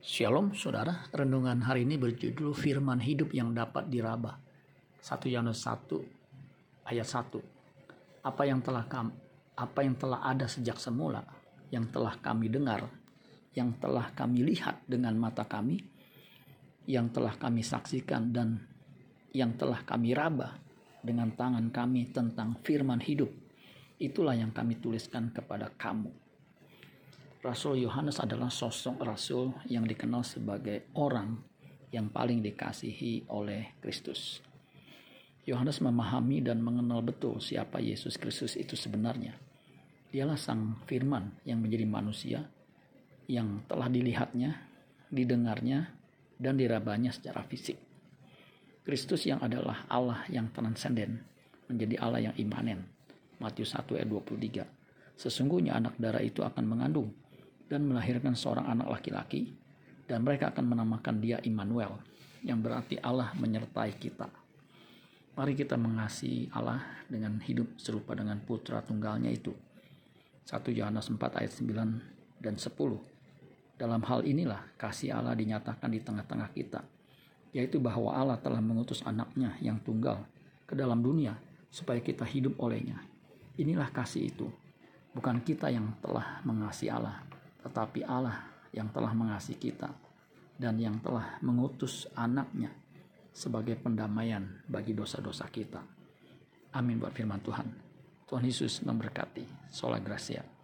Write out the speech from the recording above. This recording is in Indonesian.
Shalom saudara, renungan hari ini berjudul firman hidup yang dapat diraba. 1 Yohanes 1 ayat 1. Apa yang telah kam, apa yang telah ada sejak semula, yang telah kami dengar, yang telah kami lihat dengan mata kami, yang telah kami saksikan dan yang telah kami raba dengan tangan kami tentang firman hidup. Itulah yang kami tuliskan kepada kamu Rasul Yohanes adalah sosok rasul yang dikenal sebagai orang yang paling dikasihi oleh Kristus. Yohanes memahami dan mengenal betul siapa Yesus Kristus itu sebenarnya. Dialah sang firman yang menjadi manusia yang telah dilihatnya, didengarnya, dan dirabanya secara fisik. Kristus yang adalah Allah yang transenden menjadi Allah yang imanen. Matius 1 ayat 23. Sesungguhnya anak darah itu akan mengandung dan melahirkan seorang anak laki-laki dan mereka akan menamakan dia Immanuel yang berarti Allah menyertai kita. Mari kita mengasihi Allah dengan hidup serupa dengan putra tunggalnya itu. 1 Yohanes 4 ayat 9 dan 10. Dalam hal inilah kasih Allah dinyatakan di tengah-tengah kita, yaitu bahwa Allah telah mengutus anaknya yang tunggal ke dalam dunia supaya kita hidup olehnya. Inilah kasih itu, bukan kita yang telah mengasihi Allah, tetapi Allah yang telah mengasihi kita dan yang telah mengutus anaknya sebagai pendamaian bagi dosa-dosa kita. Amin buat firman Tuhan. Tuhan Yesus memberkati. Sola Gracia.